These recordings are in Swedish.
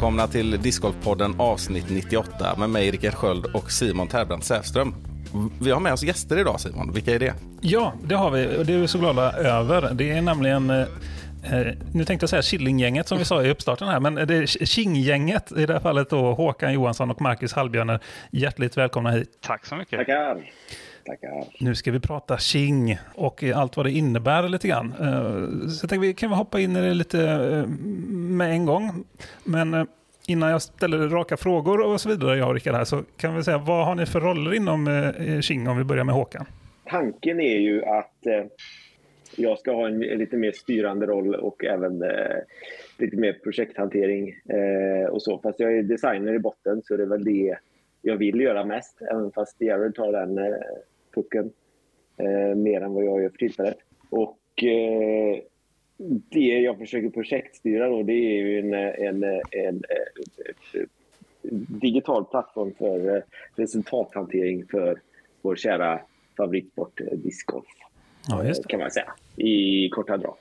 Välkomna till Discgolfpodden avsnitt 98 med mig Rickard Sköld och Simon Terbrand Säfström. Vi har med oss gäster idag Simon, vilka är det? Ja, det har vi och det är vi så glada över. Det är nämligen, eh, eh, nu tänkte jag säga Killinggänget som vi sa i uppstarten här, men det är Kinggänget i det här fallet då Håkan Johansson och Marcus Hallbjörner. Hjärtligt välkomna hit. Tack så mycket. Tackar. Tackar. Nu ska vi prata King och allt vad det innebär lite grann. Eh, Så jag tänkte vi kan vi hoppa in i det lite eh, med en gång. Men eh, innan jag ställer raka frågor och så vidare, jag och Rickard här, så kan vi säga vad har ni för roller inom King om vi börjar med Håkan? Tanken är ju att jag ska ha en, en lite mer styrande roll och även eh, lite mer projekthantering eh, och så. Fast jag är designer i botten så det är väl det jag vill göra mest. Även fast Jared tar den eh, pucken eh, mer än vad jag gör för tillfället. Och eh, det jag försöker projektstyra då det är ju en, en, en, en, eh, digital plattform för eh, resultathantering för vår kära favoritsport eh, discgolf. Ja, eh, Kan man säga i korta drag.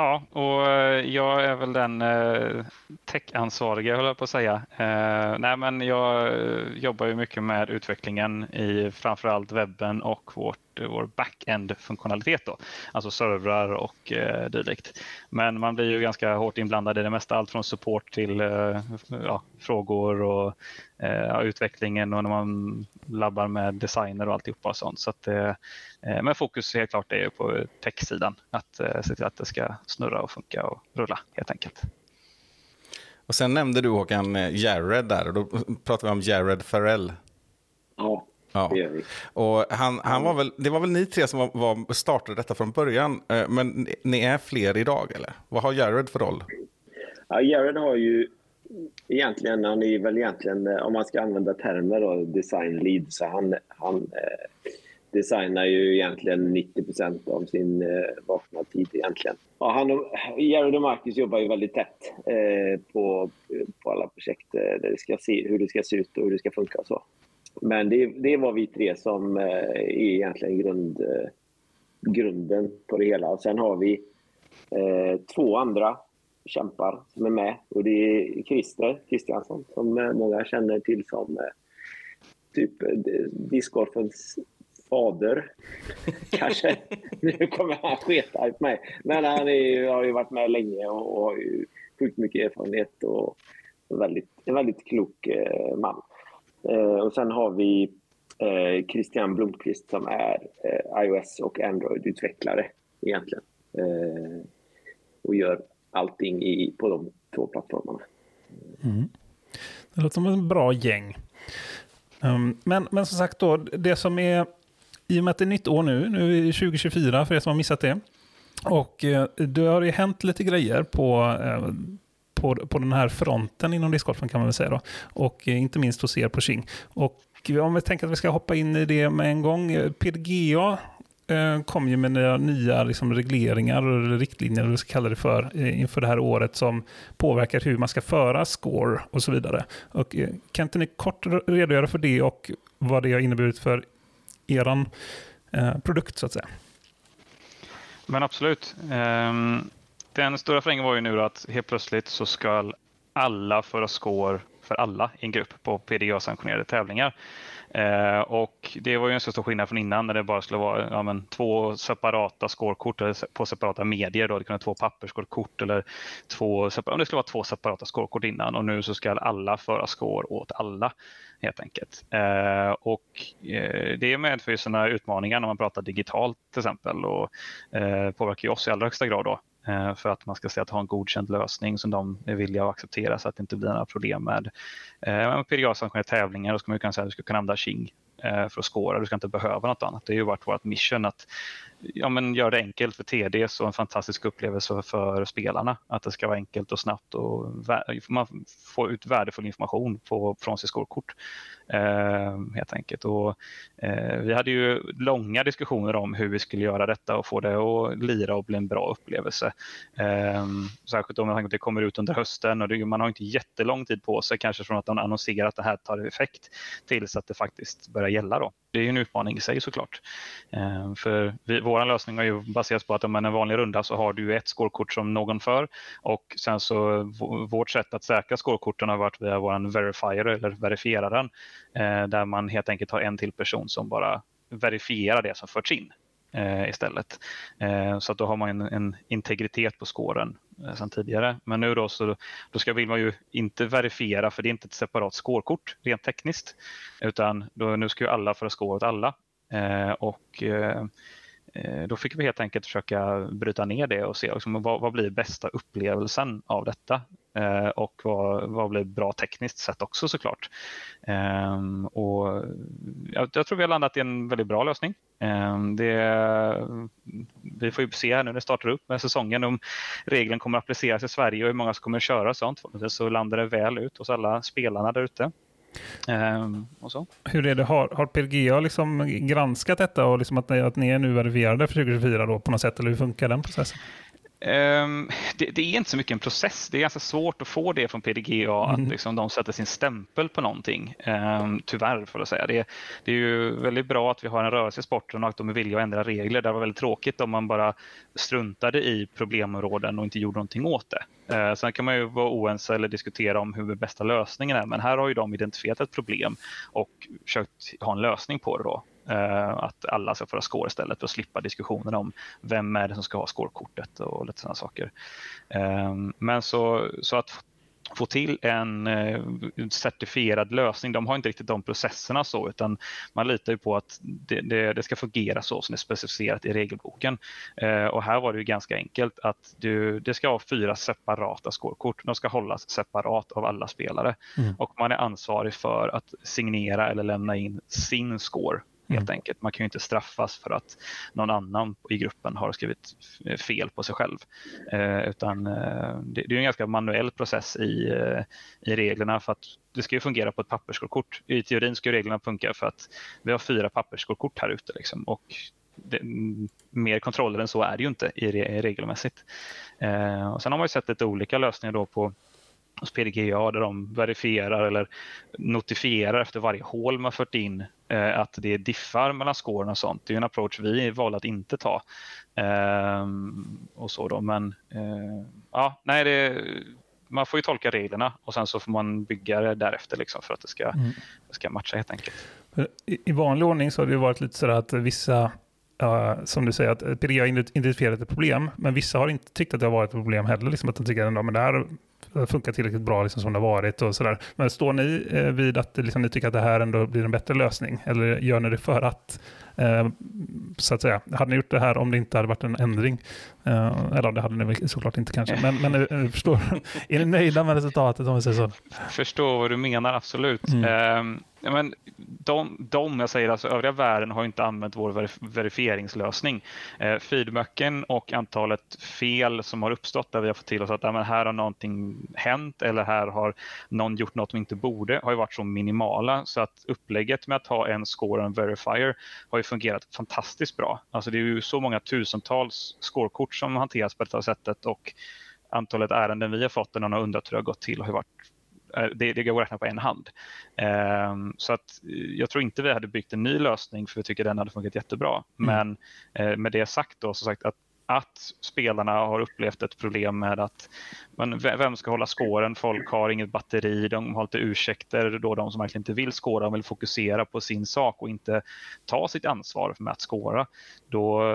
Ja, och eh, jag är väl den eh, tech-ansvarige, höll jag på att säga. Eh, nej, men jag eh, jobbar ju mycket med utvecklingen i framförallt webben och vårt, vår back-end-funktionalitet. Då. Alltså servrar och eh, dylikt. Men man blir ju ganska hårt inblandad i det mesta. Allt från support till eh, ja, frågor och eh, utvecklingen och när man labbar med designer och alltihopa och sånt. Så att, eh, Eh, Men fokus helt klart är ju på tech-sidan. Att eh, se till att det ska snurra och funka och rulla helt enkelt. Och sen nämnde du Håkan eh, Jared där och då pratar vi om Jared Farrell. Ja, Ja. Och han, han var väl, det var väl ni tre som var, var, startade detta från början, eh, men ni- ni är fler idag eller? Vad har Jared för roll? Ja, Jared har ju egentligen, han är väl egentligen, eh, om man ska använda termer då, design lead, så han, han eh, designar ju egentligen 90% av sin eh, vakna tid egentligen. Ja, han och, Jared och Marcus jobbar ju väldigt tätt eh, på, på alla projekt, eh, där det ska se, hur det ska se ut och hur det ska funka och så. Men det, det var vi tre som eh, är egentligen grund, eh, grunden på det hela. Och sen har vi eh, två andra kämpar som är med. Och det är Christer Kristiansson som eh, många känner till som eh, typ eh, discgolfens fader. Kanske. Nu kommer han sketa på mig. Men han är, har ju varit med länge och, och har ju sjukt mycket erfarenhet och en väldigt, en väldigt klok eh, man. Eh, och sen har vi eh, Christian Blomqvist som är eh, iOS och Android-utvecklare egentligen. Eh, och gör allting i, på de två plattformarna. Mm. Det låter som en bra gäng. Um, men, men som sagt då, det som är, i och med att det är nytt år nu, nu är det 2024 för er som har missat det. Och eh, det har ju hänt lite grejer på, eh, på, på den här fronten inom discgolfen kan man väl säga då. Och eh, inte minst hos er på King. Och om vi tänker att vi ska hoppa in i det med en gång. Eh, PDGA eh, kom ju med nya, nya liksom regleringar och riktlinjer, eller vad ska kalla det för, eh, inför det här året som påverkar hur man ska föra score och så vidare. Och, kan inte ni kort redogöra för det och vad det har inneburit för er eh, produkt så att säga? Men absolut. Ehm, den stora förändringen var ju nu att helt plötsligt så ska alla föra score för alla i en grupp på PDA-sanktionerade tävlingar. Eh, och Det var ju en så stor skillnad från innan när det bara skulle vara ja, men, två separata scorekort eller på separata medier. Då. Det kunde vara två papperskortkort eller två, separ- det skulle vara två separata scorekort innan och nu så ska alla föra score åt alla helt enkelt. Eh, och eh, Det medför ju sådana utmaningar när man pratar digitalt till exempel och eh, påverkar ju oss i allra högsta grad då. Eh, för att man ska se att ha en godkänd lösning som de är villiga att acceptera så att det inte blir några problem med, eh, med PDA-sanktionerade tävlingar. Då ska man ju kunna säga att du ska kunna använda Qing eh, för att scora. Du ska inte behöva något annat. Det har ju varit vårt mission att ja, men gör det enkelt för TDs och en fantastisk upplevelse för spelarna. Att det ska vara enkelt och snabbt och man får ut värdefull information på, från sitt scorekort. Eh, helt enkelt. Och, eh, vi hade ju långa diskussioner om hur vi skulle göra detta och få det att lira och bli en bra upplevelse. Eh, särskilt om det kommer ut under hösten och det, man har inte jättelång tid på sig kanske från att de annonserar att det här tar effekt tills att det faktiskt börjar gälla. Då. Det är ju en utmaning i sig såklart. Eh, för vi, vår lösning har ju baserats på att om man en vanlig runda så har du ett skålkort som någon för och sen så vårt sätt att säkra skålkorten har varit via vår verifier eller verifieraren eh, där man helt enkelt har en till person som bara verifierar det som förts in eh, istället. Eh, så att då har man en, en integritet på skåren eh, sedan tidigare. Men nu då så då ska, vill man ju inte verifiera för det är inte ett separat skårkort rent tekniskt utan då, nu ska ju alla föra skår åt alla. Eh, och Eh, Eh, då fick vi helt enkelt försöka bryta ner det och se liksom, vad, vad blir bästa upplevelsen av detta eh, och vad, vad blir bra tekniskt sett också såklart. Eh, och jag, jag, tror vi har landat i en väldigt bra lösning. Ehm, det, vi får ju se här nu när det startar upp med säsongen om regeln kommer att appliceras i Sverige och hur många som kommer att köra sånt. Så landar det väl ut hos alla spelarna där ute. Ehm, och så. Hur är det, har, har PLGA liksom granskat detta och liksom att, att ni är nu verifierade för 2024 då på något sätt, eller hur funkar den processen? Um, det, det, är inte så mycket en process. Det är ganska svårt att få det från PDGA, mm. att liksom de sätter sin stämpel på någonting. Um, tyvärr, får jag säga. Det, det, är ju väldigt bra att vi har en rörelse i sporten och att de är villiga att ändra regler. Det var väldigt tråkigt om man bara struntade i problemområden och inte gjorde någonting åt det. Uh, sen kan man ju vara oense eller diskutera om hur den bästa lösningen är, men här har ju de identifierat ett problem och försökt ha en lösning på det. Då. Uh, att alla ska få score istället för att slippa diskussionen om vem är det som ska ha scorekortet och lite sådana saker. Uh, men så, så att få till en uh, certifierad lösning, de har inte riktigt de processerna så utan man litar ju på att det, det, det ska fungera så som det är specificerat i regelboken. och här var det ju ganska enkelt att du, det ska ha fyra separata scorekort. De ska hållas separat av alla spelare mm. och man är ansvarig för att signera eller lämna in sin score helt mm. enkelt. Man kan ju inte straffas för att någon annan i gruppen har skrivit fel på sig själv. Eh, utan eh, det, det, är en ganska manuell process i, eh, i reglerna för att det ska ju fungera på ett pappersskortkort. I teorin ska reglerna funka för att vi har fyra pappersskortkort här ute liksom, och det, mer kontroller än så är det ju inte i, i regelmässigt. Eh, och sen har man ju sett lite olika lösningar då på hos PDGA där de verifierar eller notifierar efter varje hål man fört in eh, att det är diffar mellan scoren och sånt. Det är en approach vi valde att inte ta. Eh, och så då. Men eh, ja, nej, det, man får ju tolka reglerna och sen så får man bygga det därefter liksom för att det ska, mm. det ska matcha helt enkelt. I, I vanlig ordning så har det varit lite så att vissa Uh, som du säger, att PDGA har identifierat ett problem, men vissa har inte tyckt att det har varit ett problem heller. Liksom att de tycker att det här Eh, funkar tillräckligt bra liksom, som det har varit. och sådär. Men står ni eh, vid att liksom, ni tycker att det här ändå blir en bättre lösning? Eller gör ni det för att, eh, så att säga, hade ni gjort det här om det inte hade varit en ändring? Eh, eller det hade ni såklart inte kanske. Men, men förstår, är ni nöjda med resultatet om vi säger så? Förstår vad du menar, absolut. Mm. Ja, men de, de, jag säger alltså övriga världen har inte använt vår verif verifieringslösning. Eh, feedbacken och antalet fel som har uppstått där vi har fått till oss att men här har någonting hänt eller här har någon gjort något som inte borde har ju varit så minimala så att upplägget med att ha en score och en verifier har ju fungerat fantastiskt bra. Alltså det är ju så många tusentals scorekort som hanteras på detta sättet och antalet ärenden vi har fått där någon har undrat hur det har gått till har varit Eh, det, det går att räkna på en hand. Um, så att eh, jag tror inte vi hade byggt en ny lösning för vi tycker den hade funkat jättebra. Mm. Men uh, med det sagt då, så sagt att att spelarna har upplevt ett problem med att men vem ska hålla skåren? Folk har inget batteri, de har lite ursäkter då de som verkligen inte vill skåra och vill fokusera på sin sak och inte ta sitt ansvar med att skåra. Då,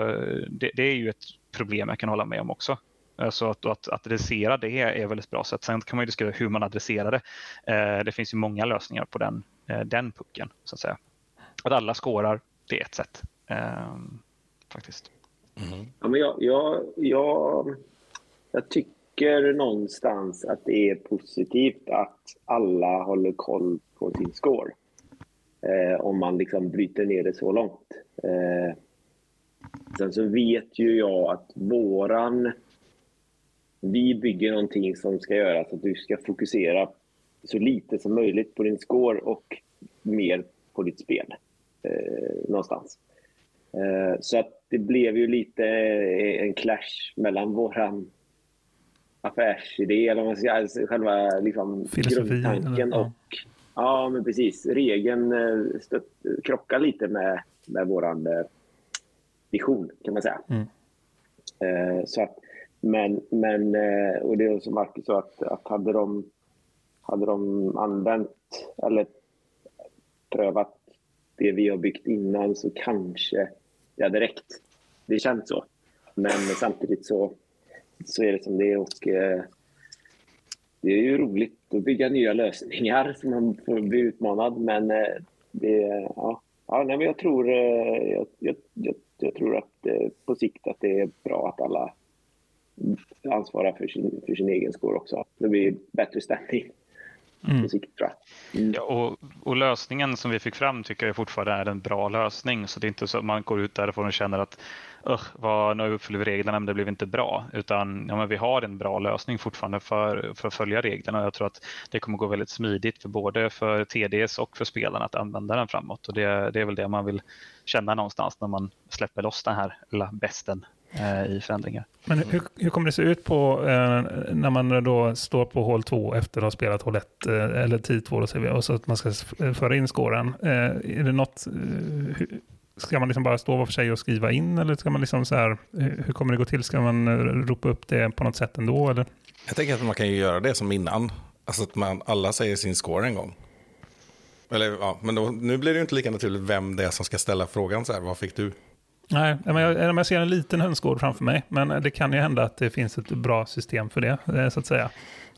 det, det är ju ett problem jag kan hålla med om också. Eh, så att, att, adressera det är väldigt bra sätt. Sen kan man ju diskutera hur man adresserar det. Eh, det finns ju många lösningar på den, eh, den pucken. Så att säga. Att alla skårar, det är ett sätt. faktiskt. Mm. Ja, men jag, jag, jag, jag tycker någonstans att det är positivt att alla håller koll på sin score. om man liksom bryter ner det så långt. Eh, sen så vet ju jag att våran... Vi bygger någonting som ska göra så att du ska fokusera så lite som möjligt på din score och mer på ditt spel. Eh, någonstans. Eh, så att det blev ju lite en clash mellan våran affärsidé, eller man ska alltså själva liksom, grundtanken? Ja. och Ja, men precis. Regeln eh, stött, krockar lite med, med vår eh, vision, kan man säga. Mm. Eh, så att, men, men eh, och det är som Marcus sa, att, att hade, de, hade de använt eller prövat det vi har byggt innan så kanske det hade räckt. Det känns så. Men samtidigt så, så är det som det är. Och, eh, det är ju roligt att bygga nya lösningar som man får bli utmanad. Men eh, det, ja, ja, nej, men jag, tror, eh, jag, jag, jag, jag tror att eh, på sikt att det är bra att alla ansvarar för sin, för sin egen score också. Det blir bättre stämning på sikt tror jag. Mm. Ja, och, och lösningen som vi fick fram tycker jag fortfarande är en bra lösning. Så det är inte så att man går ut därifrån och känner att Usch, vad, nu uppfyller vi reglerna men det blev inte bra. Utan ja, men vi har en bra lösning fortfarande för, för att följa reglerna. Jag tror att det kommer gå väldigt smidigt för både för TDS och för spelarna att använda den framåt. Och det, det är väl det man vill känna någonstans när man släpper loss den här lilla besten eh, i förändringar. Men hur, hur kommer det se ut på eh, när man då står på hål 2 efter att ha spelat hål 1 eh, eller 10-2 och så, att man ska föra in skåren? Eh, är det något, eh, hur, ska man liksom bara stå var för sig och skriva in eller ska man liksom så här, hur hur kommer det gå till? Ska man eh, ropa upp det på något sätt ändå? Eller? Jag tänker att man kan ju göra det som innan. Alltså att man alla säger sin score en gång. Eller ja, men då, nu blir det ju inte lika naturligt vem det är som ska ställa frågan så här, vad fick du? Nej, men jag, jag ser en liten hönsgård framför mig, men det kan ju hända att det finns ett bra system för det, eh, så att säga.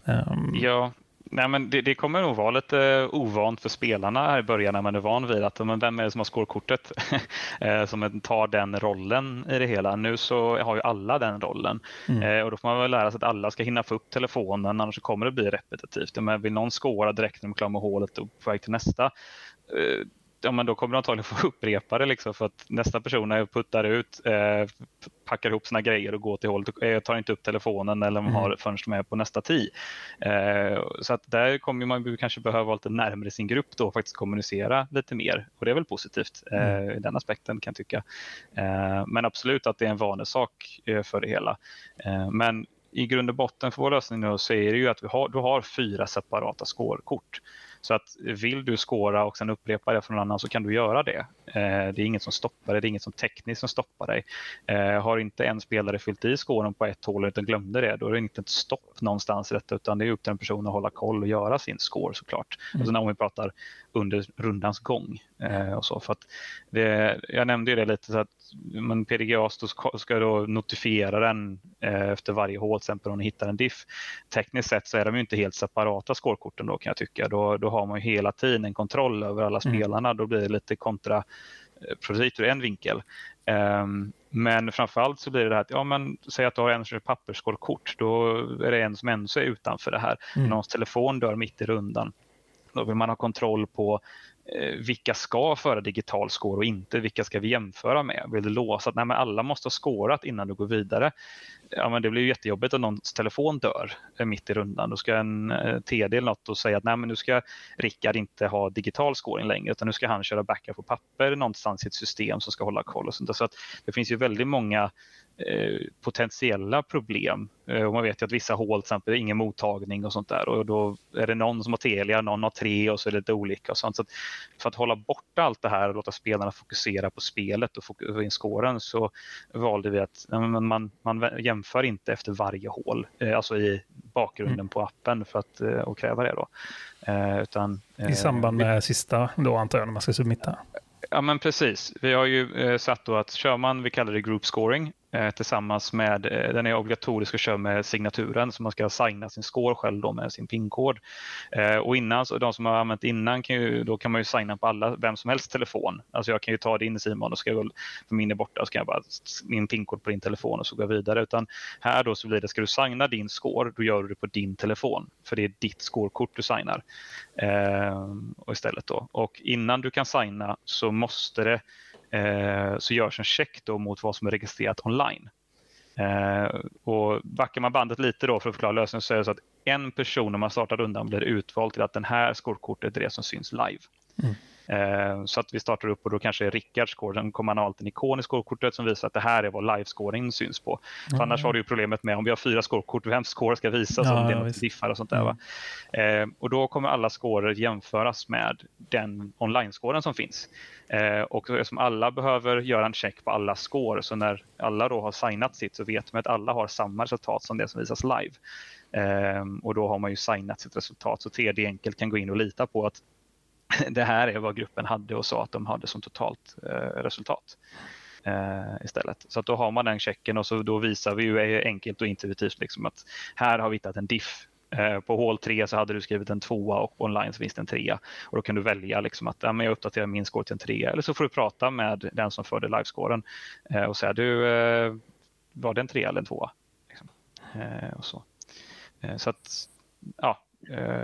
Ehm, Ja, nej men det, det kommer nog vara lite ovant för spelarna här i början när man är van vid att men vem är det som har scorekortet Eh, som tar den rollen i det hela. Nu så har ju alla den rollen Eh, och då får man väl lära sig att alla ska hinna få upp telefonen annars kommer det bli repetitivt. Men vill någon scora direkt när de är klara med hålet och på väg till nästa eh, Ja, men då kommer de antagligen få upprepa det liksom för att nästa person är puttar ut, eh, packar ihop sina grejer och går till hålet och eh, tar inte upp telefonen eller Mm. har förrän är på nästa tee. Eh, så att där kommer man kanske behöva vara lite närmare sin grupp då och faktiskt kommunicera lite mer. Och det är väl positivt eh, i den aspekten kan jag tycka. Eh, men absolut att det är en vanesak eh, för det hela. Eh, men i grund och botten för vår lösning nu så är det ju att vi har, du har fyra separata scorekort. Så att vill du skåra och sen upprepa det från någon annan så kan du göra det. Eh, det är inget som stoppar dig, det är inget som tekniskt som stoppar dig. Eh, har inte en spelare fyllt i skåren på ett hål utan glömde det, då är det inte ett stopp någonstans i detta utan det är upp till en person att hålla koll och göra sin score såklart. Alltså när vi pratar under rundans gång. Eh, och så. För att det, jag nämnde ju det lite så att men PDGA ska, då notifiera den eh, efter varje hål, till exempel om ni hittar en diff. Tekniskt sett så är de ju inte helt separata scorekorten då kan jag tycka. Då, då har man ju hela tiden en kontroll över alla spelarna. Då blir det lite kontra eh, ur en vinkel. Ehm, men framförallt så blir det det här att, ja men säg att du har en som kör pappersskålkort, då är det en som ändå är utanför det här. Mm. Någons telefon dör mitt i rundan. Då vill man ha kontroll på Eh, vilka ska föra digital score och inte, vilka ska vi jämföra med? Vill du låsa att nej, men alla måste ha scorat innan du går vidare? Ja, men det blir ju jättejobbigt om någons telefon dör eh, mitt i rundan. Då ska en eh, TD eller något och säga att nej, men nu ska Rickard inte ha digital scoring längre utan nu ska han köra backup på papper någonstans i ett system som ska hålla koll och sånt där. Så att det finns ju väldigt många potentiella problem. Eh, och man vet ju att vissa hål till exempel ingen mottagning och sånt där och då är det någon som har Telia, någon har tre och så är det lite olika och sånt. Så att för att hålla borta allt det här och låta spelarna fokusera på spelet och få in scoren så valde vi att man, man jämför inte efter varje hål, eh, alltså i bakgrunden på appen för att eh, och kräva det då. Eh, utan, eh, I samband med sista då antar jag, när man ska submitta. Ja men precis. Vi har ju eh, satt då att kör man, vi kallar det group scoring, eh, Eh, tillsammans med, eh, den är obligatorisk att köra med signaturen så man ska signa sin score själv då med sin pinkod. Eh, och innan, så de som har använt innan kan ju, då kan man ju signa på alla, vem som helst telefon. Alltså jag kan ju ta din Simon och ska jag, för min är borta så kan jag bara min pin-kod på din telefon och så går jag vidare. Utan här då så blir det, ska du signa din score, då gör du det på din telefon. För det är ditt scorekort du signar. Eh, och istället då. Och innan du kan signa så måste det eh, så görs en check då mot vad som är registrerat online. Eh, och backar man bandet lite då för att förklara lösningen så är det så att en person när man startar rundan blir utvald till att den här skolkortet är det som syns live. Mm. Eh, så att vi startar upp och då kanske Rickards score, sen kommer man ha alltid en ikon i scorekortet som visar att det här är vad live-scoring syns på. Mm. annars har du ju problemet med om vi har fyra scorekort, vem score ska visas, ja, om det är något diffar och sånt där. Mm. Eh, och då kommer alla scorer jämföras med den online-scoren som finns. Eh, och eftersom alla behöver göra en check på alla score, så när alla då har signat sitt så vet man att alla har samma resultat som det som visas live. och då har man ju signat sitt resultat så TD enkelt kan gå in och lita på att det här är vad gruppen hade och sa att de hade som totalt eh, resultat eh, istället. Så att då har man den checken och så då visar vi ju enkelt och intuitivt liksom att här har vi hittat en diff. Eh, på hål 3 så hade du skrivit en tvåa och online så finns det en trea. Och då kan du välja liksom att ja, men jag uppdaterar min score till en trea eller så får du prata med den som förde livescoren eh, och säga du, eh, var det en trea eller en tvåa? Liksom. Eh, och så. Eh, så att ja,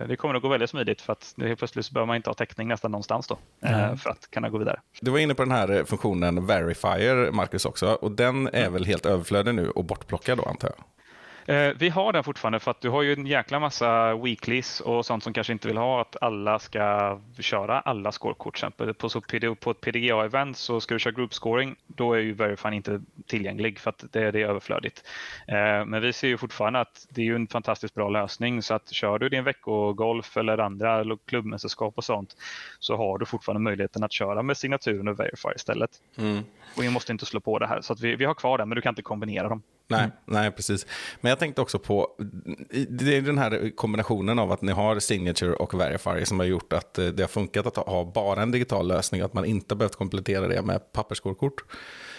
det kommer att gå väldigt smidigt för att helt plötsligt så behöver man inte ha täckning nästan någonstans då mm. för att kunna gå vidare. Du var inne på den här eh, funktionen Verifier, Marcus, också. Och den är mm. väl helt överflödig nu och bortplockad då, antar jag? Eh, vi har den fortfarande för att du har ju en jäkla massa weeklies och sånt som kanske inte vill ha att alla ska köra alla scorekort. Exempel. På, så på ett PDGA-event så ska du köra group scoring, då är ju Verifine inte tillgänglig för att det, det är överflödigt. Eh, men vi ser ju fortfarande att det är ju en fantastiskt bra lösning så att kör du din veckogolf eller andra klubbmästerskap och sånt så har du fortfarande möjligheten att köra med signaturen och Verify istället. Mm. Och vi måste inte slå på det här så att vi, vi har kvar den men du kan inte kombinera dem. Nej, mm. nej, precis. Men jag tänkte också på, det är den här kombinationen av att ni har Signature och Verify som har gjort att eh, det har funkat att ha bara en digital lösning, att man inte behövt komplettera det med pappersskorkort.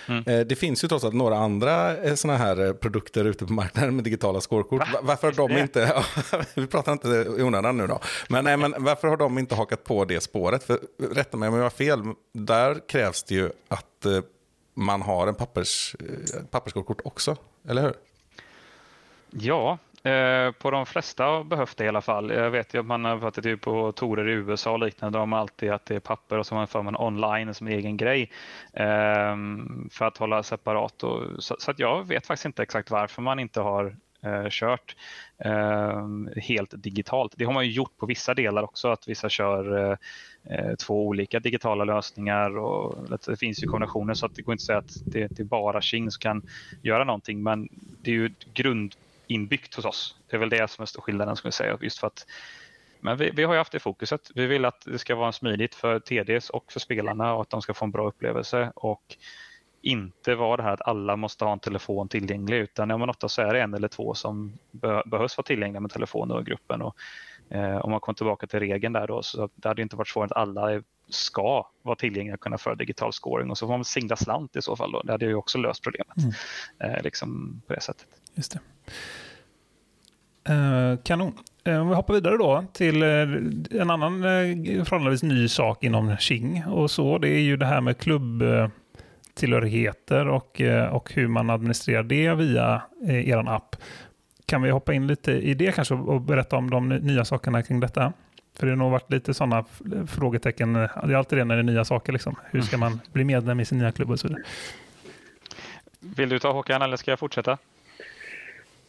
Mm. Eh, det finns ju trots allt några andra eh, sådana här produkter ute på marknaden med digitala skårkort. Va? Varför har de inte, vi pratar inte i onödan nu då, men, nej, men varför har de inte hakat på det spåret? För, rätta mig om jag har fel, där krävs det ju att man har en pappers, eh, papperskortkort också, eller hur? Ja, eh, på de flesta har behövt det i alla fall. Jag vet ju att man har varit typ på torer i USA och liknande. De har alltid att det är papper och så man man online som egen grej eh, för att hålla separat. Och, så, så, att jag vet faktiskt inte exakt varför man inte har eh, kört eh, helt digitalt. Det har man ju gjort på vissa delar också, att vissa kör eh, Eh, två olika digitala lösningar. Och det finns ju kombinationer så att det går inte att säga att det, det är bara Qing som kan göra någonting, men det är ju grundinbyggt hos oss. Det är väl det som är skillnaden, skulle jag säga. Just för att men vi, vi, har ju haft det fokuset. Vi vill att det ska vara smidigt för TDs och för spelarna och att de ska få en bra upplevelse. Och inte vara det här att alla måste ha en telefon tillgänglig utan ja, ofta så är det en eller två som be behövs vara tillgängliga med telefoner och gruppen. Och, om man kommer tillbaka till regeln där då så det hade inte varit svårt att alla ska vara tillgängliga och kunna föra digital scoring och så får man singla slant i så fall. Då. Det hade ju också löst problemet mm. eh, liksom på det sättet. Just det. Eh, kanon. Eh, om vi hoppar vidare då till eh, en annan eh, förhållandevis ny sak inom Qing och så. Det är ju det här med klubb tillhörigheter och, eh, och hur man administrerar det via eh, er app. Kan vi hoppa in lite i det kanske och berätta om de nya sakerna kring detta? För det har nog varit lite sådana frågetecken. Det är alltid det när det är nya saker. Liksom. Hur ska man bli medlem i sin nya klubb och så vidare. Vill du ta Håkan eller ska jag fortsätta?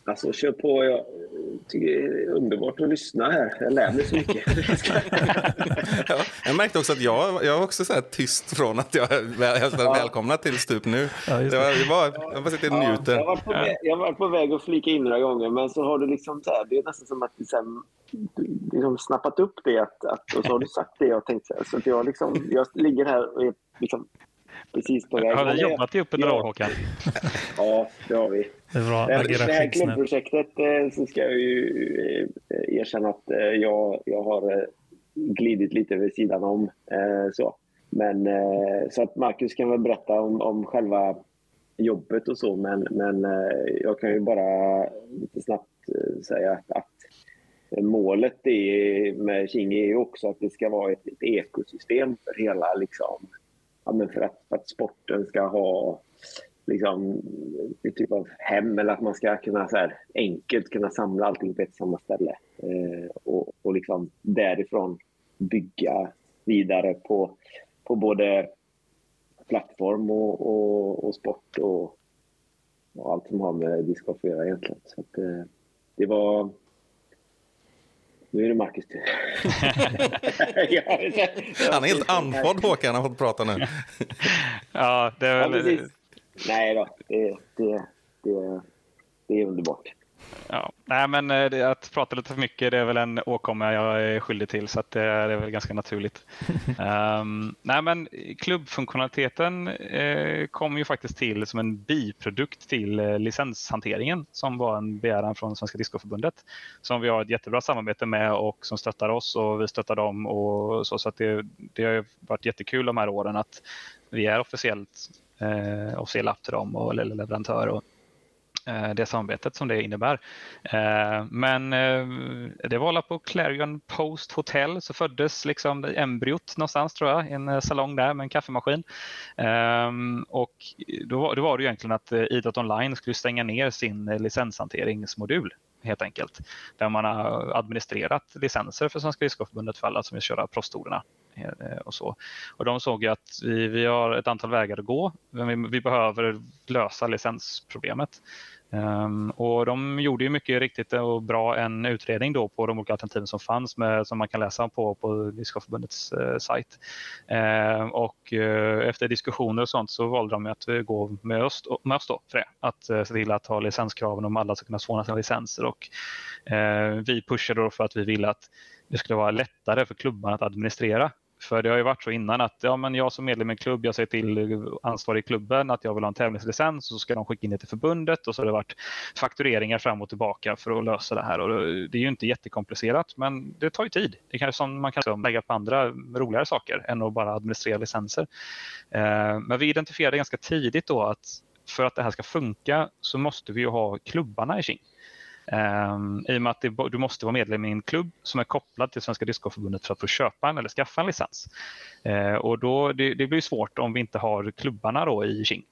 Alltså kör på. Jag tycker det är underbart att lyssna här. Jag lär mig så mycket. ja, jag märkte också att jag, jag var också så här tyst från att jag, jag ja. välkomna till Stup nu. Ja, det. var, jag, bara, jag bara sitter och njuter. jag, var på väg, jag var på väg att flika in några gånger men så har du liksom så här, det är nästan som att du sen, liksom snappat upp det att, att, och så har du sagt det jag tänkte. Så att jag, liksom, jag ligger här och är liksom precis på väg. Har ni jobbat ihop några år Håkan? Ja, det har vi. Det, är bra. det här klubbprojektet eh, så ska jag ju eh, erkänna att eh, jag, jag har glidit lite vid sidan om. Så. Men så att Marcus kan väl berätta om, om själva jobbet och så, men, men jag kan ju bara lite snabbt säga att, att målet är, med King är ju också att det ska vara ett, ett ekosystem för hela, liksom, ja, men för, att, för att sporten ska ha liksom, ett typ av hem eller att man ska kunna så här, enkelt kunna samla allting på ett samma ställe eh, och, och liksom därifrån bygga vidare på, på både plattform och, och, och sport och, och, allt som har med discgolf att göra egentligen. Så att, eh, det var nu är det Marcus tur. Han är helt andfådd Håkan, han har fått prata nu. ja, det är väl... Ja, Nej då, det, det, det, det är underbart. Ja. Nej, men eh, det, att prata lite för mycket det är väl en åkomma jag är skyldig till så det, är, det är väl ganska naturligt. um, nej, men klubbfunktionaliteten eh, kom ju faktiskt till som en biprodukt till eh, licenshanteringen som var en begäran från Svenska Discoförbundet som vi har ett jättebra samarbete med och som stöttar oss och vi stöttar dem och så, så att det, det har varit jättekul de här åren att vi är officiellt eh, officiell app till dem och, eller leverantör. Och, Eh, det samarbetet som det innebär. Eh, men eh, det var på Clarion Post Hotel så föddes liksom embryot någonstans tror jag, i en salong där med en kaffemaskin. Ehm, och då var, då var det egentligen att Idrott Online skulle stänga ner sin licenshanteringsmodul helt enkelt. Där man har administrerat licenser för Svenska Discgolfförbundet för alla som vill köra proffstolerna. Och så. Och de såg ju att vi, vi har ett antal vägar att gå, men vi, vi behöver lösa licensproblemet. Um, och de gjorde ju mycket riktigt och bra en utredning då på de olika alternativen som fanns med, som man kan läsa på på Discgolfförbundets uh, eh, sajt. Uh, och uh, efter diskussioner och sånt så valde de att eh, gå med oss, med oss då för det. Att uh, se till att ha licenskraven om alla ska kunna få sina licenser och vi pushade då för att vi ville att det skulle vara lättare för klubbarna att administrera för det har ju varit så innan att ja, men jag som medlem i en klubb, jag säger till ansvarig i klubben att jag vill ha en tävlingslicens och så ska de skicka in det till förbundet och så har det varit faktureringar fram och tillbaka för att lösa det här. Och det är ju inte jättekomplicerat men det tar ju tid. Det kanske som man kan lägga på andra roligare saker än att bara administrera licenser. Eh, men vi identifierade ganska tidigt då att för att det här ska funka så måste vi ju ha klubbarna i King. Um, I och med att det, du måste vara medlem i en klubb som är kopplad till Svenska Discgolfförbundet för att få köpa en eller skaffa en licens. Uh, och då, det, det, blir svårt om vi inte har klubbarna då i King.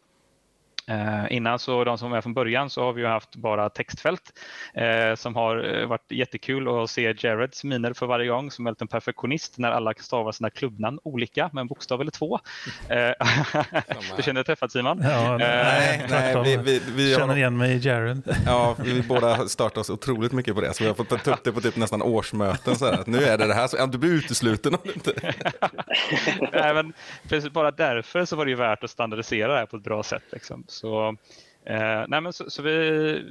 Eh, innan så de som är från början så har vi haft bara textfält eh, som har eh, varit jättekul att se Jareds miner för varje gång som är en perfektionist när alla stavar sina klubbnamn olika med en bokstav eller två. Eh, du känner dig träffad Simon? Ja, eh, nej, nej, vi, vi, vi känner har... igen mig i Jared. Ja, vi båda startat oss otroliligt mycket på det så vi har fått ta upp det på typ nästan årsmöten. Så här, att nu är det det här, så, ja, du blir utesluten om du inte... nej, men precis, bara därför så var det ju värt att standardisera det här på ett bra sätt. Liksom. Så, eh, nej men så, så, vi,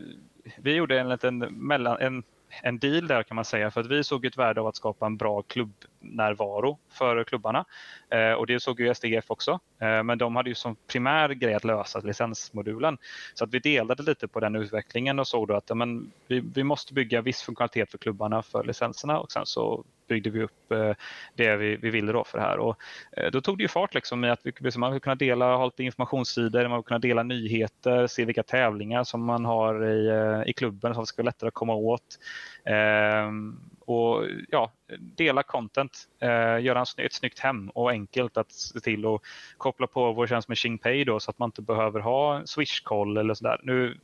vi gjorde en liten mellan, en, en deal där kan man säga för att vi såg ett värde av att skapa en bra klubbnärvaro för klubbarna. Eh, och det såg ju SDGF också. Eh, men de hade ju som primär grej att lösa licensmodulen. Så att vi delade lite på den utvecklingen och såg då att ja, men, vi, vi måste bygga viss funktionalitet för klubbarna för licenserna och sen så byggde vi upp eh, det vi, vi ville då för det här. Och eh, då tog det ju fart liksom i att vi, man vill kunna dela, ha lite informationssidor, man vill kunna dela nyheter, se vilka tävlingar som man har i, eh, i klubben som ska vara lättare att komma åt. Ehm, och ja, dela content, göra en, ett snyggt hem och enkelt att se till att koppla på vår tjänst med Xingpay då så att man inte behöver ha Swish-koll eller sådär. Nu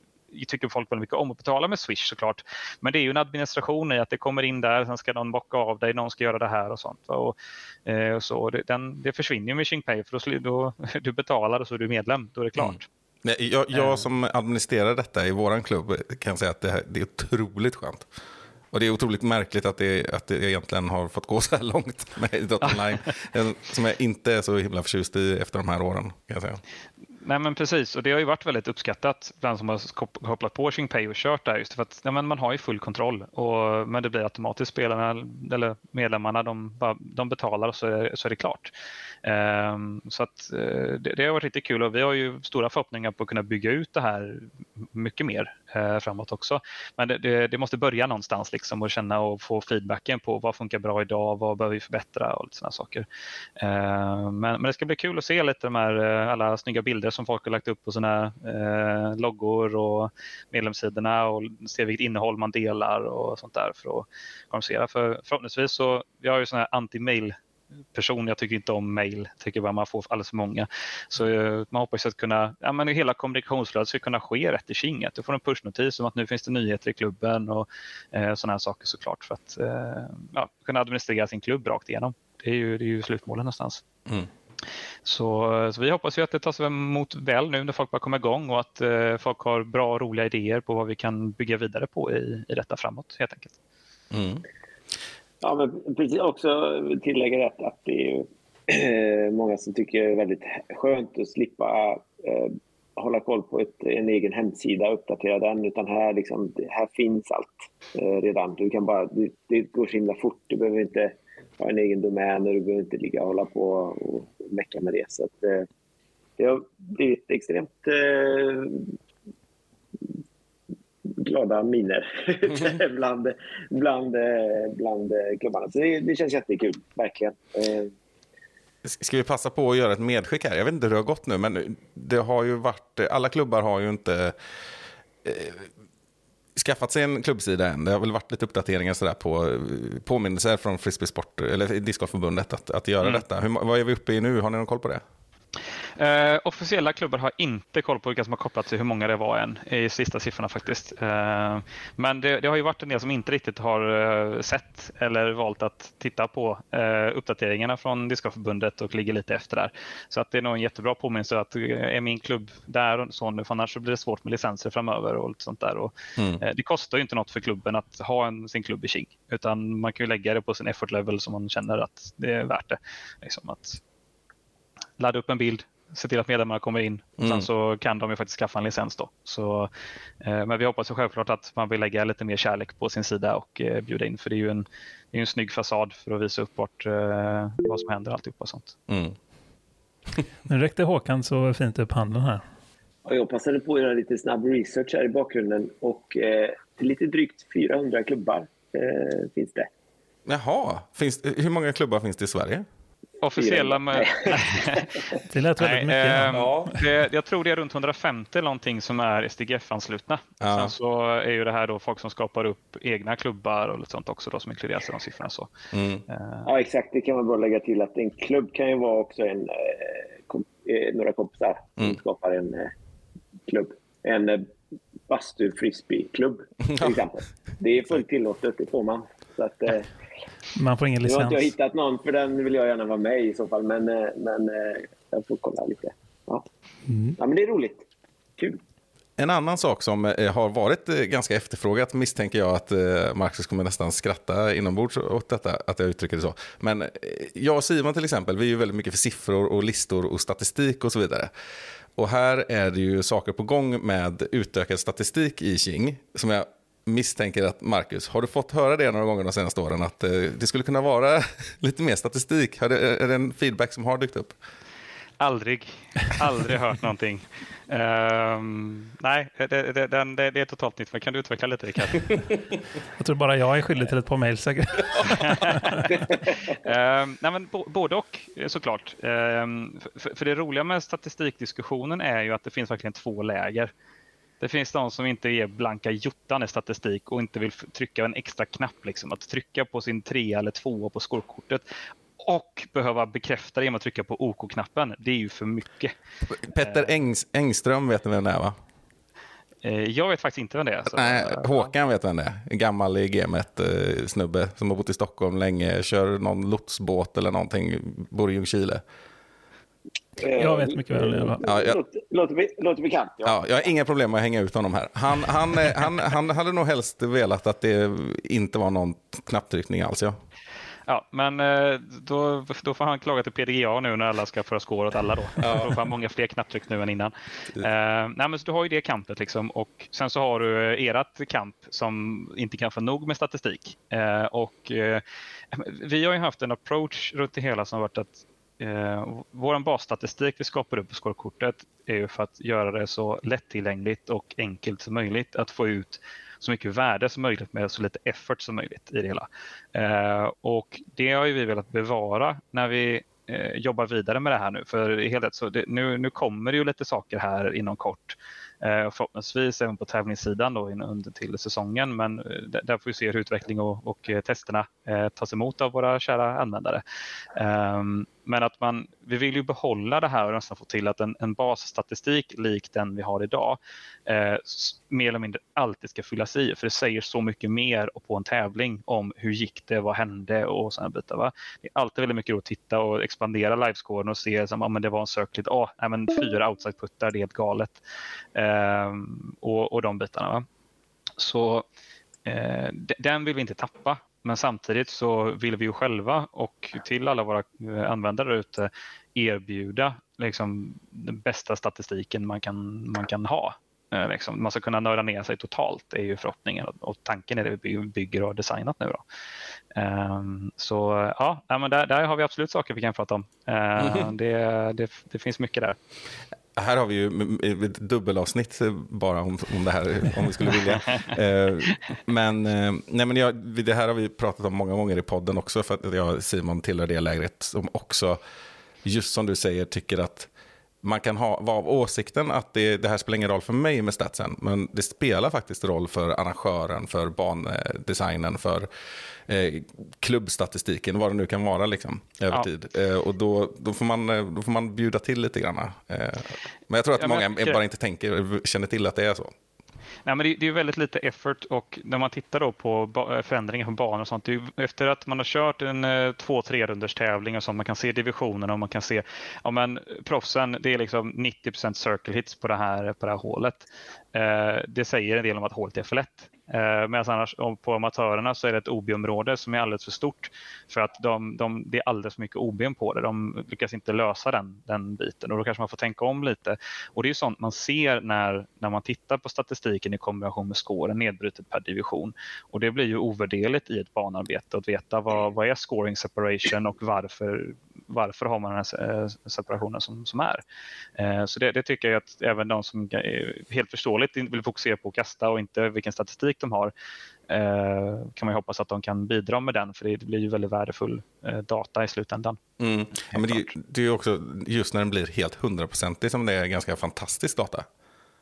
tycker folk väldigt mycket om att betala med Swish såklart. Men det är ju en administration i att det kommer in där, sen ska någon bocka av dig, någon ska göra det här och sånt. Och, eh, och så, det, den, det försvinner ju med Xingpay för då, då, du betalar och så är du medlem, då är det klart. Mm. Nej, jag, jag, eh. som administrerar detta i vår klubb kan säga att det, här, det är otroligt skönt. Och det är otroligt märkligt att det, att det egentligen har fått gå så här långt med idrott online. som jag inte är så himla förtjust i efter de här åren. Kan jag säga. Nej men precis, och det har ju varit väldigt uppskattat bland som har kopplat på Pay och kört där just för att ja, men man har ju full kontroll. Och, men det blir automatiskt spelarna eller medlemmarna de, de betalar och så är, så är det klart. Um, så att, uh, det, det, har varit riktigt kul och vi har ju stora förhoppningar på att kunna bygga ut det här mycket mer uh, framåt också. Men det, det, det, måste börja någonstans liksom och känna och få feedbacken på vad funkar bra idag, vad behöver vi förbättra och lite sådana saker. Uh, men, men, det ska bli kul att se lite de här eh, alla snygga bilder som folk har lagt upp på sina eh, loggor och medlemssidorna och se vilket innehåll man delar och sånt där för att kommunicera. För förhoppningsvis så, vi har ju sådana här anti-mail person. Jag tycker inte om mail, tycker bara man får alldeles för många. Så eh, man hoppas att kunna, ja, men hela kommunikationsflödet ska kunna ske rätt i kinget. Du får en pushnotis om att nu finns det nyheter i klubben och eh, sådana här saker såklart för att eh, ja, kunna administrera sin klubb rakt igenom. Det är ju, det är ju slutmålet någonstans. Mm. Så, så, vi hoppas ju att det tas emot väl nu när folk börjar komma igång och att eh, folk har bra och roliga idéer på vad vi kan bygga vidare på i, i detta framåt helt enkelt. Mm. Ja, men precis också tillägga att, att det är äh, många som tycker det är väldigt skönt att slippa äh, hålla koll på ett, en egen hemsida och uppdatera den. Utan här, liksom, här finns allt äh, redan. Du kan bara, du, det går så himla fort. Du behöver inte ha en egen domän och du behöver inte ligga och hålla på och mecka med det. Så att, det har blivit extremt glada miner mm. bland, bland, bland klubbarna. Så det, det känns jättekul, verkligen. Eh, ska vi passa på att göra ett medskick här? Jag vet inte hur det har gått nu, men det har ju varit, alla klubbar har ju inte eh, skaffat sig en klubbsida än. Det har väl varit lite uppdateringar sådär på påminnelser från Frisbeesport, eller Discgolfförbundet att, att göra mm. detta. Hur, vad är vi uppe i nu? Har ni någon koll på det? Uh, officiella klubbar har inte koll på vilka som har kopplat till hur många det var än i sista siffrorna faktiskt. Uh, men det, det, har ju varit en del som inte riktigt har uh, sett eller valt att titta på uppdateringarna från Discgolfförbundet och ligger lite efter där. Så att det är nog en jättebra påminnelse att är min klubb där och så nu, för annars blir det svårt med licenser framöver och lite sånt där. Och, mm. det kostar ju inte något för klubben att ha en, sin klubb i King, utan man kan ju lägga det på sin effort level som man känner att det är värt det. Liksom att ladda upp en bild, se till att medlemmarna kommer in. Mm. Sen så kan de ju faktiskt skaffa en licens då. Så, eh, men vi hoppas ju självklart att man vill lägga lite mer kärlek på sin sida och eh, bjuda in. För det är ju en, det är en snygg fasad för att visa upp vart, eh, vad som händer alltihopa och sånt. Mm. nu räckte Håkan så fint upp handen här. Ja, jag passade på att göra lite snabb research här i bakgrunden och eh, lite drygt 400 klubbar eh, finns det. Jaha, finns, hur många klubbar finns det i Sverige? Officiella med... det lät väldigt mycket. Eh, ja. det, jag tror det är runt 150 någonting som är STGF-anslutna. Ja. Sen så är ju det här då folk som skapar upp egna klubbar och lite sånt också då, som inkluderas i de siffrorna. Så. Mm. Eh. Ja, exakt. Det kan man bara lägga till att en klubb kan ju vara också en, eh, kom, eh, några kompisar som mm. skapar en klubb. En eh, bastu frisbee-klubb till exempel. Det är fullt tillåtet, det får man. Så att, man får ingen licens. Nu har inte jag hittat någon, för den vill jag gärna vara med i så fall. Men, eh, men eh, jag får kolla lite. Ja. Mm. ja, men det är roligt. Kul. En annan sak som eh, har varit ganska efterfrågat misstänker jag att Marcus kommer nästan skratta inombords åt detta, att jag uttrycker det så. Men jag och Simon till exempel, vi är ju väldigt mycket för siffror och listor och statistik och så vidare. Och här är det ju saker på gång med utökad statistik i King som jag misstänker att Marcus, har du fått höra det några gånger de senaste åren att eh, det skulle kunna vara lite mer statistik? Är det, är det en feedback som har dykt upp? Aldrig, aldrig hört någonting. Um, nej, det, det, det, det, är totalt nytt. Men kan du utveckla lite, Rickard? jag tror bara jag är skyldig till ett par mejl säkert. um, nej, men både och såklart. Um, för, för, det roliga med statistikdiskussionen är ju att det finns verkligen två läger. Det finns de som inte ger blanka jottan i statistik och inte vill trycka en extra knapp. Liksom. Att trycka på sin tre eller två på scorekortet och behöva bekräfta det genom att trycka på OK-knappen. Det är ju för mycket. Petter eh. Engs Engström vet ni vem det är va? Eh, jag vet faktiskt inte vem det är. Så. Nej, Håkan vet vem det är. En gammal i gamet eh, snubbe som har bott i Stockholm länge. Kör någon lotsbåt eller någonting. Bor i Ljungskile. Jag vet mycket väl det. Ja, jag... låter, låter bekant. Ja. ja. jag har inga problem med att hänga ut honom här. Han, han, eh, han, han hade nog helst velat att det inte var någon knapptryckning alls. Ja. Ja, men eh, då, då får han klaga till PDGA nu när alla ska föra score åt alla. Då, ja. då får han många fler knapptryck nu än innan. Uh, nej, men så du har ju det kampet liksom, och sen så har du ert kamp som inte kan få nog med statistik. Uh, och uh, Vi har ju haft en approach runt det hela som varit att eh, vår basstatistik vi skapar upp på scorekortet är ju för att göra det så lättillgängligt och enkelt som möjligt att få ut så mycket värde som möjligt med så lite effort som möjligt i det hela. Eh, och det har ju vi velat bevara när vi eh, jobbar vidare med det här nu. För helt så det, nu, nu kommer det ju lite saker här inom kort Eh, förhoppningsvis även på tävlingssidan då under till säsongen. Men eh, där får vi se hur utveckling och, och eh, testerna eh, tas emot av våra kära användare. Ehm, men att man, vi vill ju behålla det här och nästan få till att en, en basstatistik lik den vi har idag eh, mer eller mindre alltid ska fyllas i. För det säger så mycket mer på en tävling om hur gick det, vad hände och sådana bitar. Va? Det är alltid väldigt mycket att titta och expandera livescoren och se som, ah, men det var en sökligt ah, nej, men fyra outside-puttar, det är helt galet. Eh, och, och de bitarna. Va? Så eh, den vill vi inte tappa. Men samtidigt så vill vi ju själva och till alla våra eh, användare ute erbjuda liksom, den bästa statistiken man kan, man kan ha. Eh, liksom. Man ska kunna nörda ner sig totalt, är ju förhoppningen och tanken är det vi bygger och har designat nu. Då. Um, så ja, men där, där, har vi absolut saker vi kan prata om. Uh, det, det, det, finns mycket där. Här har vi ju ett dubbelavsnitt bara om, om det här, om vi skulle vilja. Eh, men, eh, nej, men jag, det här har vi pratat om många gånger i podden också, för att jag och Simon tillhör det lägret som också, just som du säger, tycker att man kan ha, vara av åsikten att det, det här spelar ingen roll för mig med statsen, men det spelar faktiskt roll för arrangören, för bandesignen, för eh, klubbstatistiken, vad det nu kan vara liksom, över ja. tid. Eh, och då, då, får man, eh, då får man bjuda till lite grann. Eh, men jag tror att ja, många bara inte tänker, känner till att det är så. Nej, men det, det är väldigt lite effort och när man tittar då på eh, förändringar på banor och sånt. efter att man har kört en eh, två, tre runders tävling och sånt. Man kan se divisionerna och man kan se ja, men eh, proffsen. Det är liksom 90% circle hits på det här, på det här hålet. Eh, det säger en del om att hålet är för lätt. Eh, Medan annars på amatörerna så är det ett OB-område som är alldeles för stort för att de, de, det är alldeles för mycket OB på det. De lyckas inte lösa den, den biten och då kanske man får tänka om lite. Och det är sånt man ser när, när man tittar på statistiken i kombination med scoren nedbrutet per division. Och det blir ju ovärderligt i ett banarbete att veta vad, vad är scoring separation och varför varför har man den här eh, separationen som, som är. Eh, så det, det, tycker jag att även de som eh, helt förståeligt vill fokusera på att kasta och inte vilken statistik de har eh, kan man hoppas att de kan bidra med den för det blir ju väldigt värdefull data i slutändan. Mm. Ja, men det, det är också just när den blir helt hundraprocentig som det är ganska fantastisk data.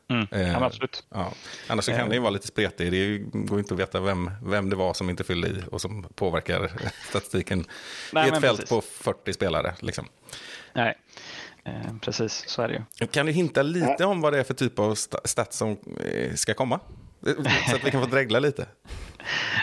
Mm. Eh, ja, absolut. Ja. Annars så kan eh. det ju vara lite spretigt. Det går inte att veta vem, vem det var som inte fyllde i och som påverkar statistiken Nej, i ett fält precis. på 40 spelare. Liksom. Nej, eh, precis så är det ju. Kan du hinta lite om vad det är för typ av stats som eh, ska komma? Så att vi kan få drägla lite.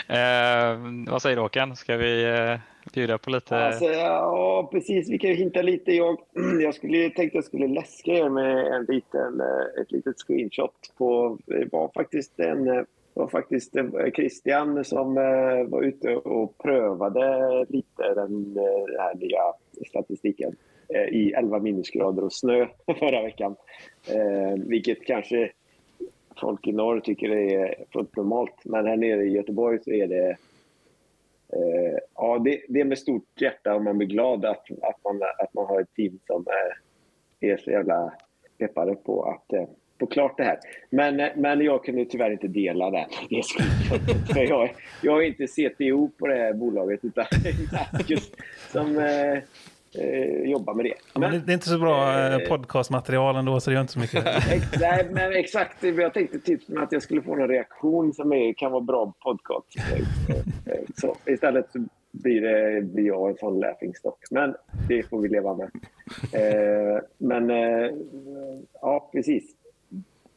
Eh, vad säger du Håkan? Ska vi eh, bjuda på lite? Alltså, ja, precis. Vi kan ju hinta lite. Jag, jag skulle, tänkte jag skulle läska er med en liten, eh, ett litet screenshot på... Det var faktiskt en eh, var faktiskt Christian som eh, var ute och prövade lite den, den här nya statistiken i 11 minusgrader och snö förra veckan. vilket kanske folk i norr tycker det är fullt normalt. Men här nere i Göteborg så är det... Eh, ja, det, det, är med stort hjärta och man blir glad att, att, man, att man har ett team som är, är så jävla peppade på att eh, få klart det här. Men, eh, men jag kunde tyvärr inte dela det. det för jag, jag är inte CTO på det här bolaget utan Marcus som eh, eh, jobba med det. Men, men, det är inte så bra eh, eh podcastmaterial ändå, så det gör inte så mycket. Nej, men exakt. Jag tänkte typ att jag skulle få en reaktion som är, kan vara bra podcast. Eh, så, istället så blir, det, blir jag en sån laughingstock. Men det får vi leva med. Eh, men eh, ja, precis.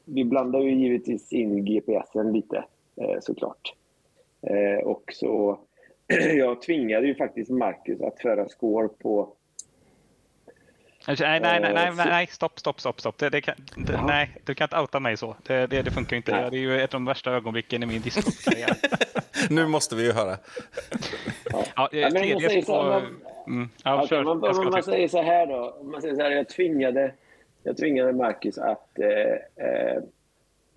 Vi blandar ju givetvis in GPSen lite såklart. och så jag tvingade ju faktiskt Marcus att föra score på Nej, nej, nej, nej, nej, stopp, stopp, stopp, stopp. Det, det kan, det, nej, du kan inte outa mig så. Det, det, det funkar inte. Nej. Det är ju ett av de värsta ögonblicken i min discgolfkarriär. nu måste vi ju höra. Ja, ja, men man säger så, man, mm, ja, okay, man, man, man, säger så här då. Man säger så här, jag tvingade, jag tvingade Marcus att eh, eh,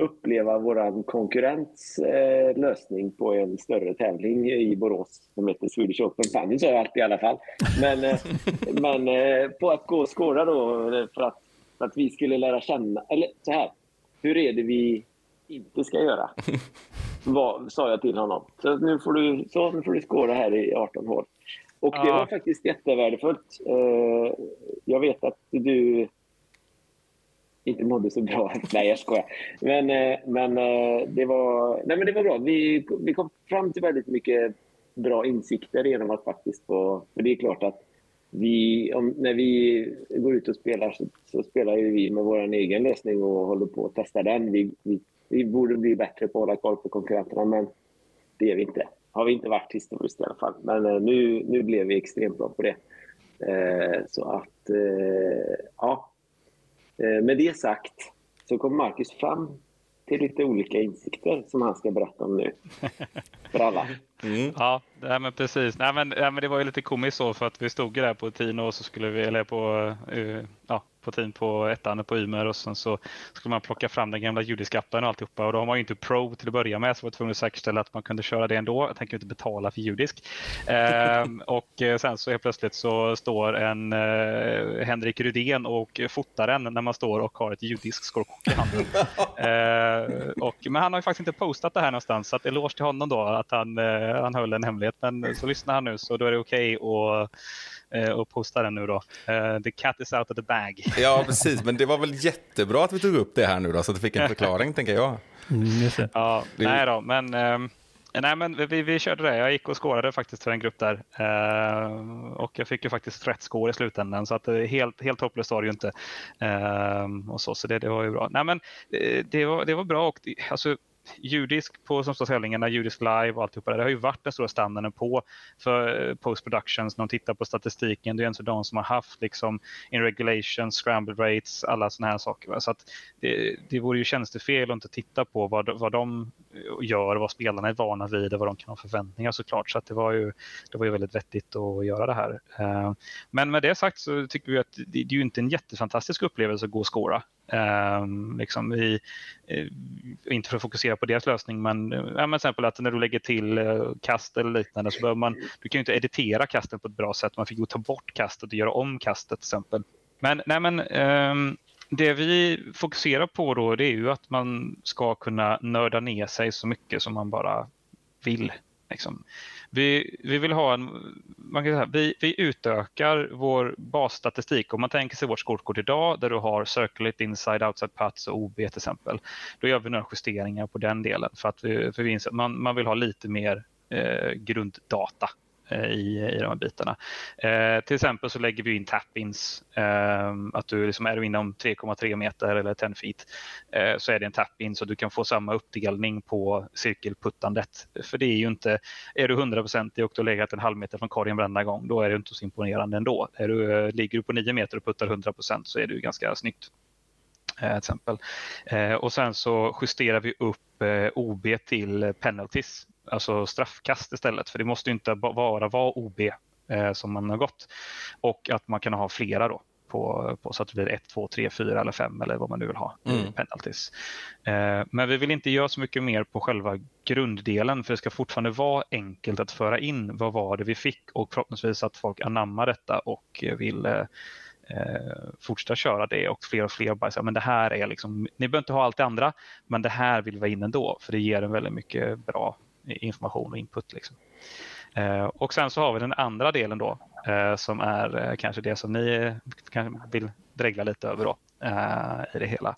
uppleva vår konkurrents eh, lösning på en större tävling i Borås som heter Swedish Open. Fanny sa jag alltid i alla fall. Men, eh, men eh, på att gå och skåra då för att, för att vi skulle lära känna, eller så här, hur är det vi inte ska göra? Vad, sa jag till honom. Så nu får du, så, nu får du skåra här i 18 hål. Och det var faktiskt jättevärdefullt. Eh, jag vet att du inte mådde så bra. Nej, jag skojar. Men, eh, men, eh, det, var, nej, men det var bra. Vi, vi kom fram till väldigt mycket bra insikter genom att faktiskt få... För det är klart att vi, om, när vi går ut och spelar så, så spelar ju vi med vår egen lösning och håller på att testa den. Vi, vi, vi borde bli bättre på att hålla koll på konkurrenterna, men det är vi inte. Har vi inte varit historiskt i alla fall. Men eh, nu, nu blev vi extremt bra på det. Eh, så att, eh, ja. Eh, med det sagt så kom Marcus fram till lite olika insikter som han ska berätta om nu. För alla. Mm. Ja, nej, men precis. Nej, men, nej, men det var ju lite komiskt så för att vi stod ju där på Tino och så skulle vi, eller på, eh, ja, på team på ettan på Ymer och sen så skulle man plocka fram den gamla judiskappen och alltihopa och då har man ju inte Pro till att börja med så var tvungen att säkerställa att man kunde köra det ändå. Jag tänker inte betala för judisk. Ehm, och eh, sen så helt plötsligt så står en eh, Henrik Rydén och fotar en när man står och har ett judiskt skorkort i handen. Eh, och, men han har ju faktiskt inte postat det här någonstans så att eloge till honom då att han, eh, han höll en hemlighet. Men så lyssnar han nu så då är det okej att eh, posta den nu då. Eh, the cat is out of the bag. Ja, precis. Men det var väl jättebra att vi tog upp det här nu då, så att vi fick en förklaring, tänker jag. Mm, det. Ja, Det- nej då, men, ehm, nej, men vi, vi körde det. Jag gick och skårade faktiskt för en grupp där. Eh, och jag fick ju faktiskt rätt score i slutändan, så att det är helt, helt hopplöst var det ju inte. Ehm, och så, så det, det var ju bra. Nej, men eh, det var, det var bra. Och, det- alltså, judisk på som står tävlingarna, judisk live och alltihopa. Det har ju varit den stora standarden på för eh, post productions när de tittar på statistiken. Det är inte de som har haft liksom in regulations, scramble rates, alla sådana här saker. va. Så att det, det vore ju tjänstefel att inte titta på vad, vad de gör, vad spelarna är vana vid och vad de kan ha förväntningar såklart. Så att det, var ju, det var ju väldigt vettigt att göra det här. Eh, men med det sagt så tycker vi att det, det är ju inte en jättefantastisk upplevelse att gå och skåra. Ehm, liksom i, eh, inte för att fokusera på deras lösning, men, eh, ja, men till exempel att när du lägger till eh, kast eller liknande så behöver man, du kan ju inte editera kasten på ett bra sätt. Man fick ju ta bort kastet och göra om kastet till exempel. Men, nej, men ehm, det vi fokuserar på då det är ju att man ska kunna nörda ner sig så mycket som man bara vill. Liksom. Vi, vi vill ha en, man kan säga, vi, vi utökar vår basstatistik. Om man tänker sig vårt skolkort idag där du har circulate inside, outside paths och OB till exempel. Då gör vi några justeringar på den delen för att vi, för vi inser man, man vill ha lite mer eh, grunddata Eh, i, i de här bitarna. Eh, till exempel så lägger vi in tap-ins. Eh, att du liksom är du inom 3,3 meter eller 10 feet eh, så är det en tap-in så du kan få samma uppdelning på cirkelputtandet. För det är ju inte, är du 100% och du har legat en halv meter från korgen varenda gång, då är det inte så imponerande ändå. Är du, eh, ligger du på 9 meter och puttar 100% så är det ju ganska snyggt. Eh, till exempel. Och sen så justerar vi upp OB till penalties, alltså straffkast istället. För det måste inte ba- bara vara OB eh, som man har gått. Och att man kan ha flera då. På, på, så att det blir 1, 2, 3, 4 eller 5 eller vad man nu vill ha i Mm. penalties. Eh, men vi vill inte göra så mycket mer på själva grunddelen för det ska fortfarande vara enkelt att föra in vad var det vi fick och förhoppningsvis att folk anammar detta och vill eh, eh, fortsätta köra det och fler och fler bara säger men det här är liksom, ni behöver inte ha allt det andra men det här vill vi ha in ändå för det ger en väldigt mycket bra information och input. Liksom. Eh, och sen så har vi den andra delen då eh, som är eh, kanske det som ni kanske vill dregla lite över då eh, i det hela.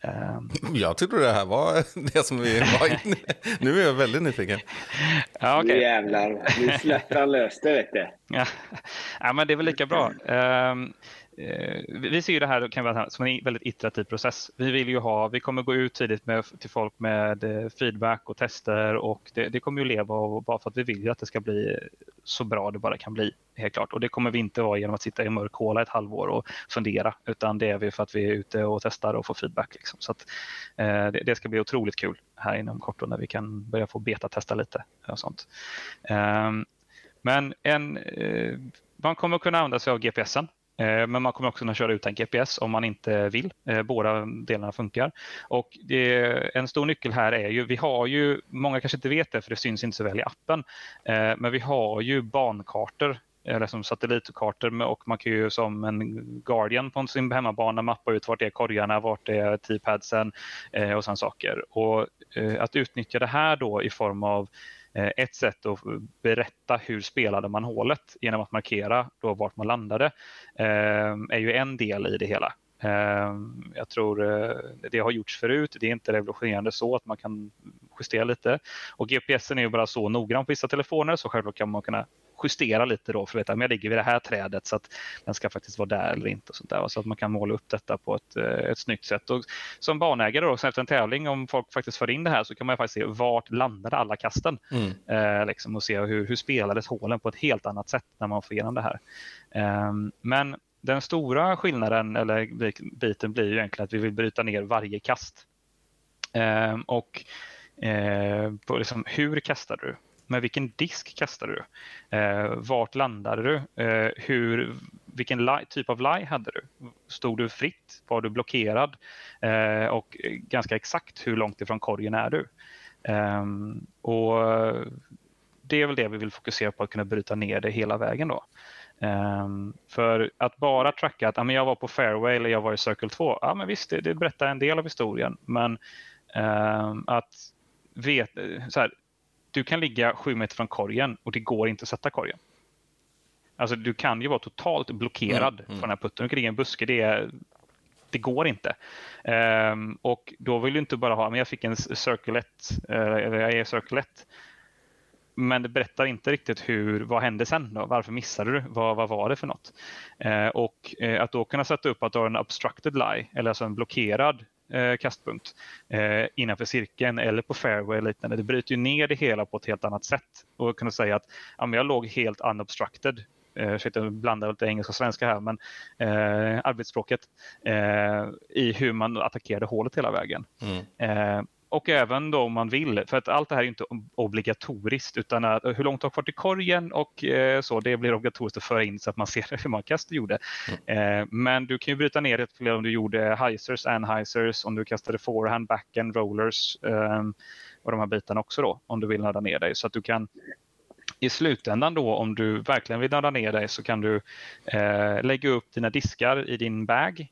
Eh, Jag trodde det här var det som vi var inne Nu är jag väldigt nyfiken. ja, Nu okej. jävlar, nu släpper han lös det vet du. Ja. ja, men det är väl lika bra. Eh, vi ser ju det här kan vara som en väldigt iterativ process. Vi vill ju ha, vi kommer gå ut tidigt med, till folk med eh, feedback och tester och det, det kommer ju leva av bara för att vi vill ju att det ska bli så bra det bara kan bli. Helt klart. Och det kommer vi inte vara genom att sitta i mörk håla ett halvår och fundera utan det är vi för att vi är ute och testar och får feedback. Liksom. Så att, eh, det, det ska bli otroligt kul här inom kort då, när vi kan börja få beta-testa lite och sånt. Eh, men en, eh, man kommer kunna använda sig av GPSen Eh, men man kommer också kunna köra utan GPS om man inte vill. Eh, båda delarna funkar. Och eh, en stor nyckel här är ju, vi har ju, många kanske inte vet det för det syns inte så väl i appen, men vi har ju bankartor eller som satellitkartor och man kan ju som en Guardian på sin hemmabana mappa ut vart är korgarna, vart är T-padsen och sådana saker. Och att utnyttja det här då i form av Eh, ett sätt att berätta hur spelade man hålet genom att markera då vart man landade eh, är ju en del i det hela. Eh, jag tror det har gjorts förut. Det är inte revolutionerande så att man kan justera lite. Och GPSen är ju bara så noggrann på vissa telefoner så självklart kan man kunna justera lite då för att veta om jag ligger vid det här trädet så att den ska faktiskt vara där eller inte. Och sånt där. Så att man kan måla upp detta på ett, eh, ett snyggt sätt. Och som banägare då, efter en tävling, om folk faktiskt för in det här så kan man faktiskt se vart landade alla kasten. Mm. Eh, liksom, och se hur, hur spelades hålen på ett helt annat sätt när man får igenom det här. Eh, men den stora skillnaden eller biten blir ju egentligen att vi vill bryta ner varje kast. Eh, och eh, på liksom, hur kastar du? Med vilken disk kastade du? Eh, vart landade du? Eh, hur, vilken lie, typ av lie hade du? Stod du fritt? Var du blockerad? Eh, och ganska exakt hur långt ifrån korgen är du? Ehm, och det är väl det vi vill fokusera på, att kunna bryta ner det hela vägen. då. Um, för att bara tracka att ah, men jag var på fairway eller jag var i circle 2, ja men visst det, det berättar en del av historien. Men um, att veta, så här, du kan ligga sju meter från korgen och det går inte att sätta korgen. Alltså du kan ju vara totalt blockerad mm, mm. från den här putten. Du kan ligga i en buske, det, är, det går inte. Um, och då vill du inte bara ha, men jag fick en circle 1, uh, eller jag är circle 1. Men det berättar inte riktigt hur, vad hände sen då? Varför missade du? Vad, vad var det för något? Uh, och uh, att då kunna sätta upp att du har en obstructed lie, eller alltså en blockerad eh, kastpunkt eh, innanför cirkeln eller på fairway eller liknande. Det bryter ju ner det hela på ett helt annat sätt och kunna säga att ja, jag låg helt unobstructed eh, jag blandar lite engelska och svenska här, men eh, arbetsspråket eh, i hur man attackerade hålet hela vägen. Mm. Och även då om man vill, för att allt det här är inte obligatoriskt utan att, hur långt har kvar till korgen och eh, så, det blir obligatoriskt att föra in så att man ser hur många kast du gjorde. Mm. Eh, men du kan ju bryta ner det till om du gjorde heisers, anheisers, om du kastade forehand, backhand, rollers eh, och de här bitarna också då, om du vill nörda ner dig. Så att du kan i slutändan då om du verkligen vill nörda ner dig så kan du eh, lägga upp dina diskar i din bag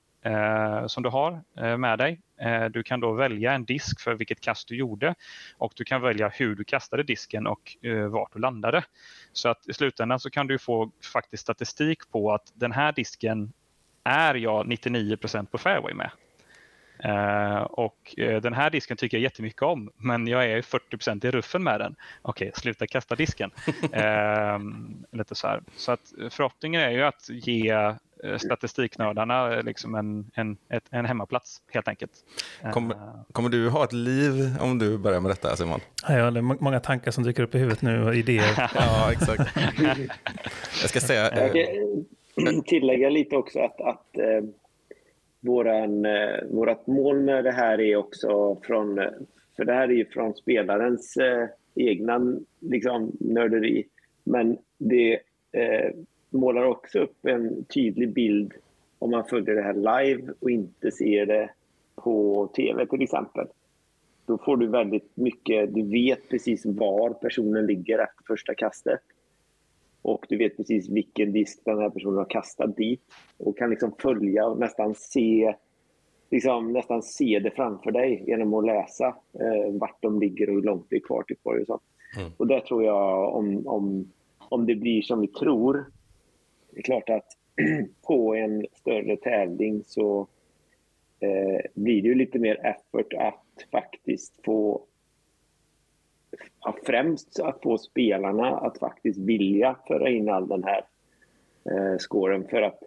som du har eh, med dig. Eh, du kan då välja en disk för vilket kast du gjorde och du kan välja hur du kastade disken och eh, vart du landade. Så att i slutändan så kan du få faktiskt statistik på att den här disken är jag 99% på fairway med. Uh, och uh, den här disken tycker jag jättemycket om, men jag är 40% i ruffen med den. Okej, okay, sluta kasta disken. uh, lite så här. Så att förhoppningen är ju att ge statistiknördarna liksom en, en, ett, en hemmaplats helt enkelt. Kommer, kommer du ha ett liv om du börjar med detta Simon? Ja, det är många tankar som dyker upp i huvudet nu och idéer. ja, exakt. jag ska säga... Jag kan tillägga lite också att, att våran, eh, vårat mål med det här är också från, för det här är ju från spelarens eh, egna liksom, nörderi, men det eh, målar också upp en tydlig bild om man följer det här live och inte ser det på tv till exempel. Då får du väldigt mycket, du vet precis var personen ligger efter första kastet och du vet precis vilken disk den här personen har kastat dit och kan liksom följa och nästan se liksom nästan se det framför dig genom att läsa eh, vart de ligger och hur långt det är kvar till korg och sånt. Mm. Och där tror jag om, om, om det blir som vi tror, det är klart att på en större tävling så eh, blir det ju lite mer effort att faktiskt få ja, främst att få spelarna att faktiskt vilja föra in all den här eh, scoren. För att,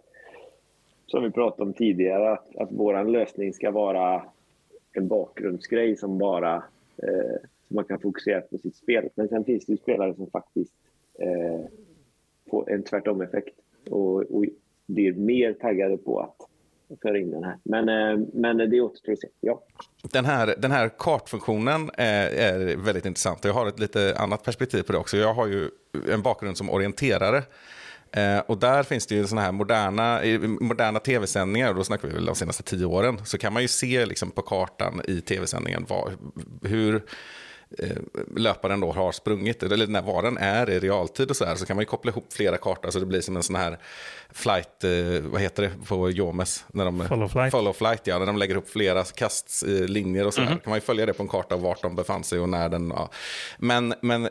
som vi pratade om tidigare, att, att vår lösning ska vara en bakgrundsgrej som bara eh, som man kan fokusera på sitt spel. Men sen finns det ju spelare som faktiskt eh, får en tvärtom-effekt och, och blir mer taggade på att föra in den här. Men, eh, men det återstår att se. Ja. Den, här, den här kartfunktionen är, är väldigt intressant. Jag har ett lite annat perspektiv på det också. Jag har ju en bakgrund som orienterare. Eh, och där finns det ju såna här moderna, moderna tv-sändningar, och då snackar vi väl de senaste tio åren, så kan man ju se liksom på kartan i tv-sändningen vad, hur löparen då har sprungit, eller när var den är i realtid och så här, så kan man ju koppla ihop flera kartor så det blir som en sån här flight, eh, vad heter det på Jomes? När de, Follow flight. Follow flight, ja. När de lägger ihop flera kastlinjer och så där. kan man ju följa det på en karta vart de befann sig och när den, ja. Men, men eh,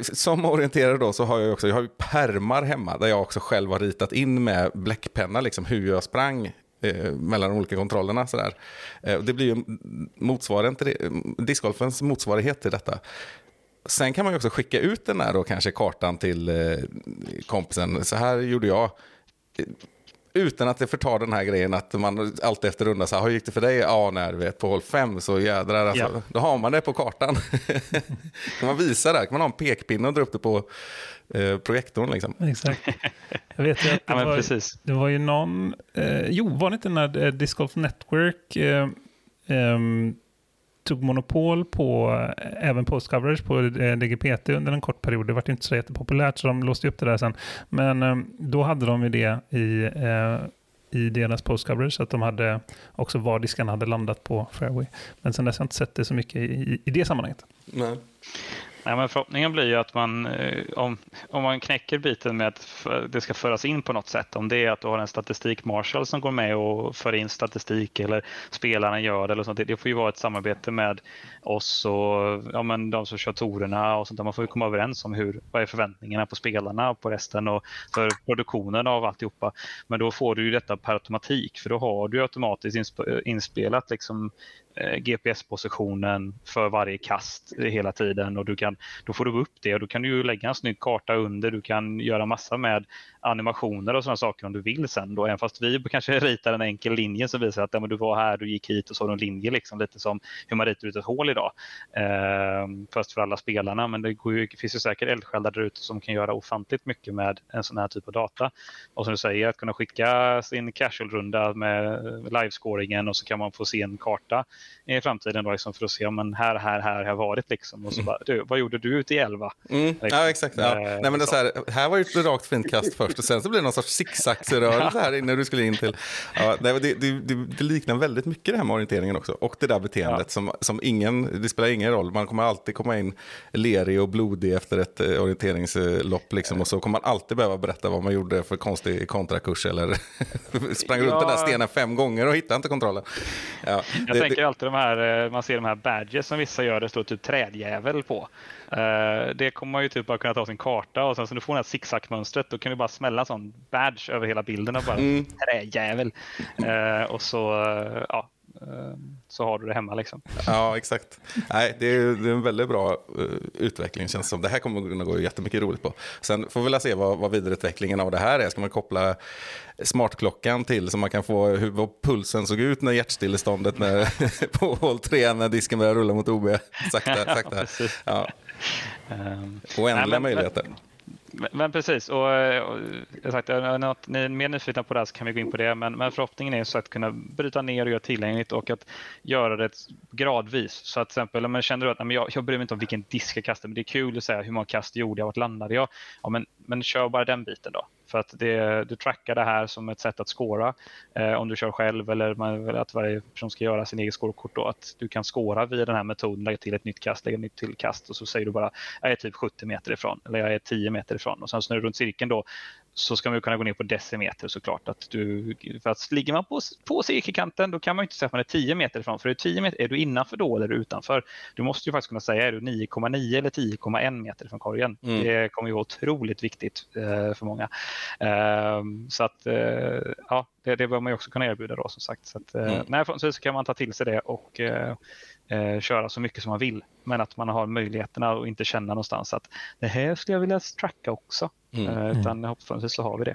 som orienterare då så har jag också, jag har ju permar hemma där jag också själv har ritat in med bläckpenna liksom hur jag sprang eh, mellan de olika kontrollerna. Sådär. Eh, det blir ju motsvarigheten till det, eh, discgolfens motsvarighet till detta. Sen kan man ju också skicka ut den här då kanske kartan till eh, kompisen. Så här gjorde jag. Utan att det förtar den här grejen att man alltid efter runda så här, hur gick det för dig? Ja, när du vet på håll fem så jädrar alltså. Ja. Då har man det på kartan. kan man visa det? Kan man ha en pekpinne och dra upp det på eh, projektorn liksom? Exakt. Jag vet ju att det, Ja, men var, precis. det var ju någon, eh, jo var det inte när eh, Disc Golf Network eh, ehm, tog monopol på eh, även post-coverage på eh, DGPT under en kort period. Det var inte så jättepopulärt så de låste upp det där sen. Men eh, då hade de ju det i, i deras post-coverage, att de hade också var diskarna hade landat på fairway. Men sen dess har jag inte sett det så mycket i, i det sammanhanget. Nej. Ja, men förhoppningen blir ju att man, eh, om, om man knäcker biten med att det ska föras in på något sätt, om det är att du har en statistik marshal som går med och för in statistik eller spelarna gör det, eller sånt, det, det får ju vara ett samarbete med oss och ja, men de som kör torerna och sånt där. Man får ju komma överens om hur, vad är förväntningarna på spelarna och på resten och för produktionen av alltihopa. Men då får du ju detta per automatik, för då har du automatiskt insp- inspelat liksom Eh, GPS-positionen för varje kast hela tiden och du kan, då får du upp det och då kan du ju lägga en snygg karta under. Du kan göra massa med animationer och sådana saker om du vill sen. Då, även fast vi kanske ritar en enkel linje som visar att ja, men du var här, du gick hit och så har du en linje, liksom, lite som hur man ritar ut ett hål idag. Eh, först för alla spelarna, men det går ju, finns ju säkert eldsjälar där ute som kan göra ofantligt mycket med en sån här typ av data. Och som du säger, att kunna skicka sin casual-runda med livescoringen och så kan man få se en karta i framtiden då, liksom, för att se om men här, här, här har varit. Liksom. Och så bara, du, vad gjorde du ute i elva? Mm, ja, exakt. Ja. Eh, Nej, men det så här, här var ju ett rakt fint kast först och sen så blir det någon sorts zigzagsrörelse här inne du skulle in till. Ja, det, det, det, det liknar väldigt mycket det här med orienteringen också. Och det där beteendet som, som ingen, det spelar ingen roll. Man kommer alltid komma in lerig och blodig efter ett eh, orienteringslopp. Liksom, och så kommer man alltid behöva berätta vad man gjorde för konstig kontrakurs eller sprang runt Ja. den där stenen fem gånger och hittade inte kontrollen. Ja, Jag tänker alltid de här, eh, man ser de här badges som vissa gör, det står typ trädjävel på. Eh, Det kommer man ju typ bara kunna ta sin karta och sen så du får det här zigzag-mönstret, då kan du bara smälla sån badge över hela bilden och bara Mm. trädjävel. Eh, Och så, ja, så har du det hemma liksom. Ja, exakt. Nej, det, är, det är en väldigt bra eh, utveckling känns det som. Det här kommer att kunna gå jättemycket roligt på. Sen får vi väl se vad, vad vidareutvecklingen av det här är. Ska man koppla smartklockan till så man kan få hur vad pulsen såg ut när hjärtstilleståndet när, på hål 3 när disken börjar rulla mot OB. Sakta, sakta. precis. Ja, Ehm, oändliga Nej, men- möjligheter. Men, men precis, och, eh, och jag sagt, är något ni är mer nyfikna på det här så kan vi gå in på det. Men, men förhoppningen är så att kunna bryta ner och göra tillgängligt och att göra det gradvis. Så att till exempel, men känner du att nej, men jag, jag bryr mig inte om vilken disk jag kastar, men det är kul att säga hur många kast gjorde jag, vart landade jag? Ja, men, men kör bara den biten då. För att det, du trackar det här som ett sätt att skåra eh, om du kör själv eller man, att varje person ska göra sin egen skårkort. Då, att du kan skåra via den här metoden, lägga till ett nytt kast, lägga ett nytt till kast och så säger du bara jag är typ 70 meter ifrån eller jag är 10 meter ifrån och sen snurrar du runt cirkeln då så ska man ju kunna gå ner på decimeter såklart. Att du, för att ligger man på, på cirkelkanten då kan man ju inte säga att man är 10 meter ifrån. För är, 10 meter, är du innanför då eller du utanför? Du måste ju faktiskt kunna säga är du 9,9 eller 10,1 meter från korgen. Mm. Det kommer ju vara otroligt viktigt eh, för många. Eh, så att eh, ja, det, det bör man ju också kunna erbjuda då som sagt. Så att, eh, Mm. förhoppningsvis så kan man ta till sig det och eh, köra så mycket som man vill. Men att man har möjligheterna och inte känna någonstans att det här skulle jag vilja tracka också. Mm. Eh, utan förhoppningsvis så har vi det.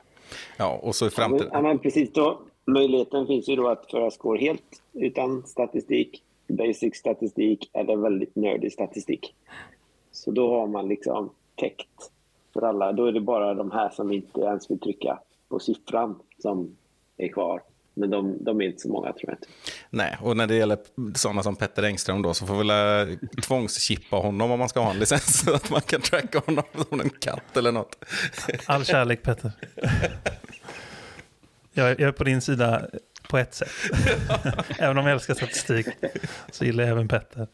Ja, och så i Ja, men, framtiden. ja, men precis då. Möjligheten finns ju då att föra score helt utan statistik, basic statistik eller väldigt nördig statistik. Så då har man liksom täckt för alla. Då är det bara de här som inte ens vill trycka på siffran som är kvar. Men de, de är inte så många tror jag inte. Nej, och när det gäller sådana som Petter Engström då så får väl äh, tvångschippa honom om man ska ha en licens så att man kan tracka honom som en katt eller något. All kärlek Petter. Jag, jag är på din sida på ett sätt. även om jag älskar statistik så gillar jag även Petter.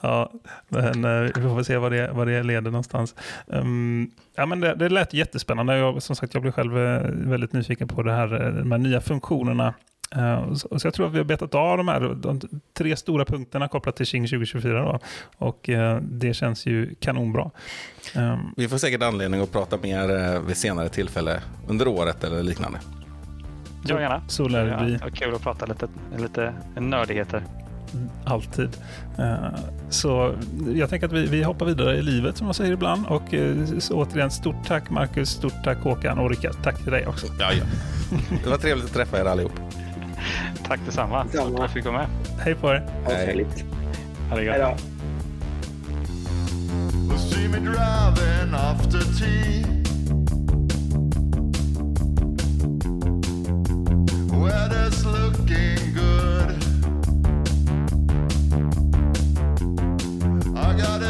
Ja, men uh, vi får se vad det, vad det leder någonstans. Um, ja, men det, det lät jättespännande. Jag, som sagt, jag blev själv uh, väldigt nyfiken på det här, uh, de här nya funktionerna. Så, så, jag tror att vi har betat av de här de tre stora punkterna kopplat till Qing 2024. Då. Och det känns ju kanonbra. Um, vi får säkert anledning att prata mer vid senare tillfälle under året eller liknande. Ja, gärna. Så lär det bli. Ja, kul att prata lite, lite nördigheter. Alltid. Eh, så jag tänker att vi, vi hoppar vidare i livet som jag säger ibland. Och eh, så återigen, stort tack Marcus, stort tack Håkan och Rickard. Tack till dig också. Ja, ja. Det var trevligt att träffa er allihop. tack detsamma. Tack för att fick vara med. Hej på er. Hej. Ha det gott. See me driving after tea. Weather's looking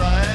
side.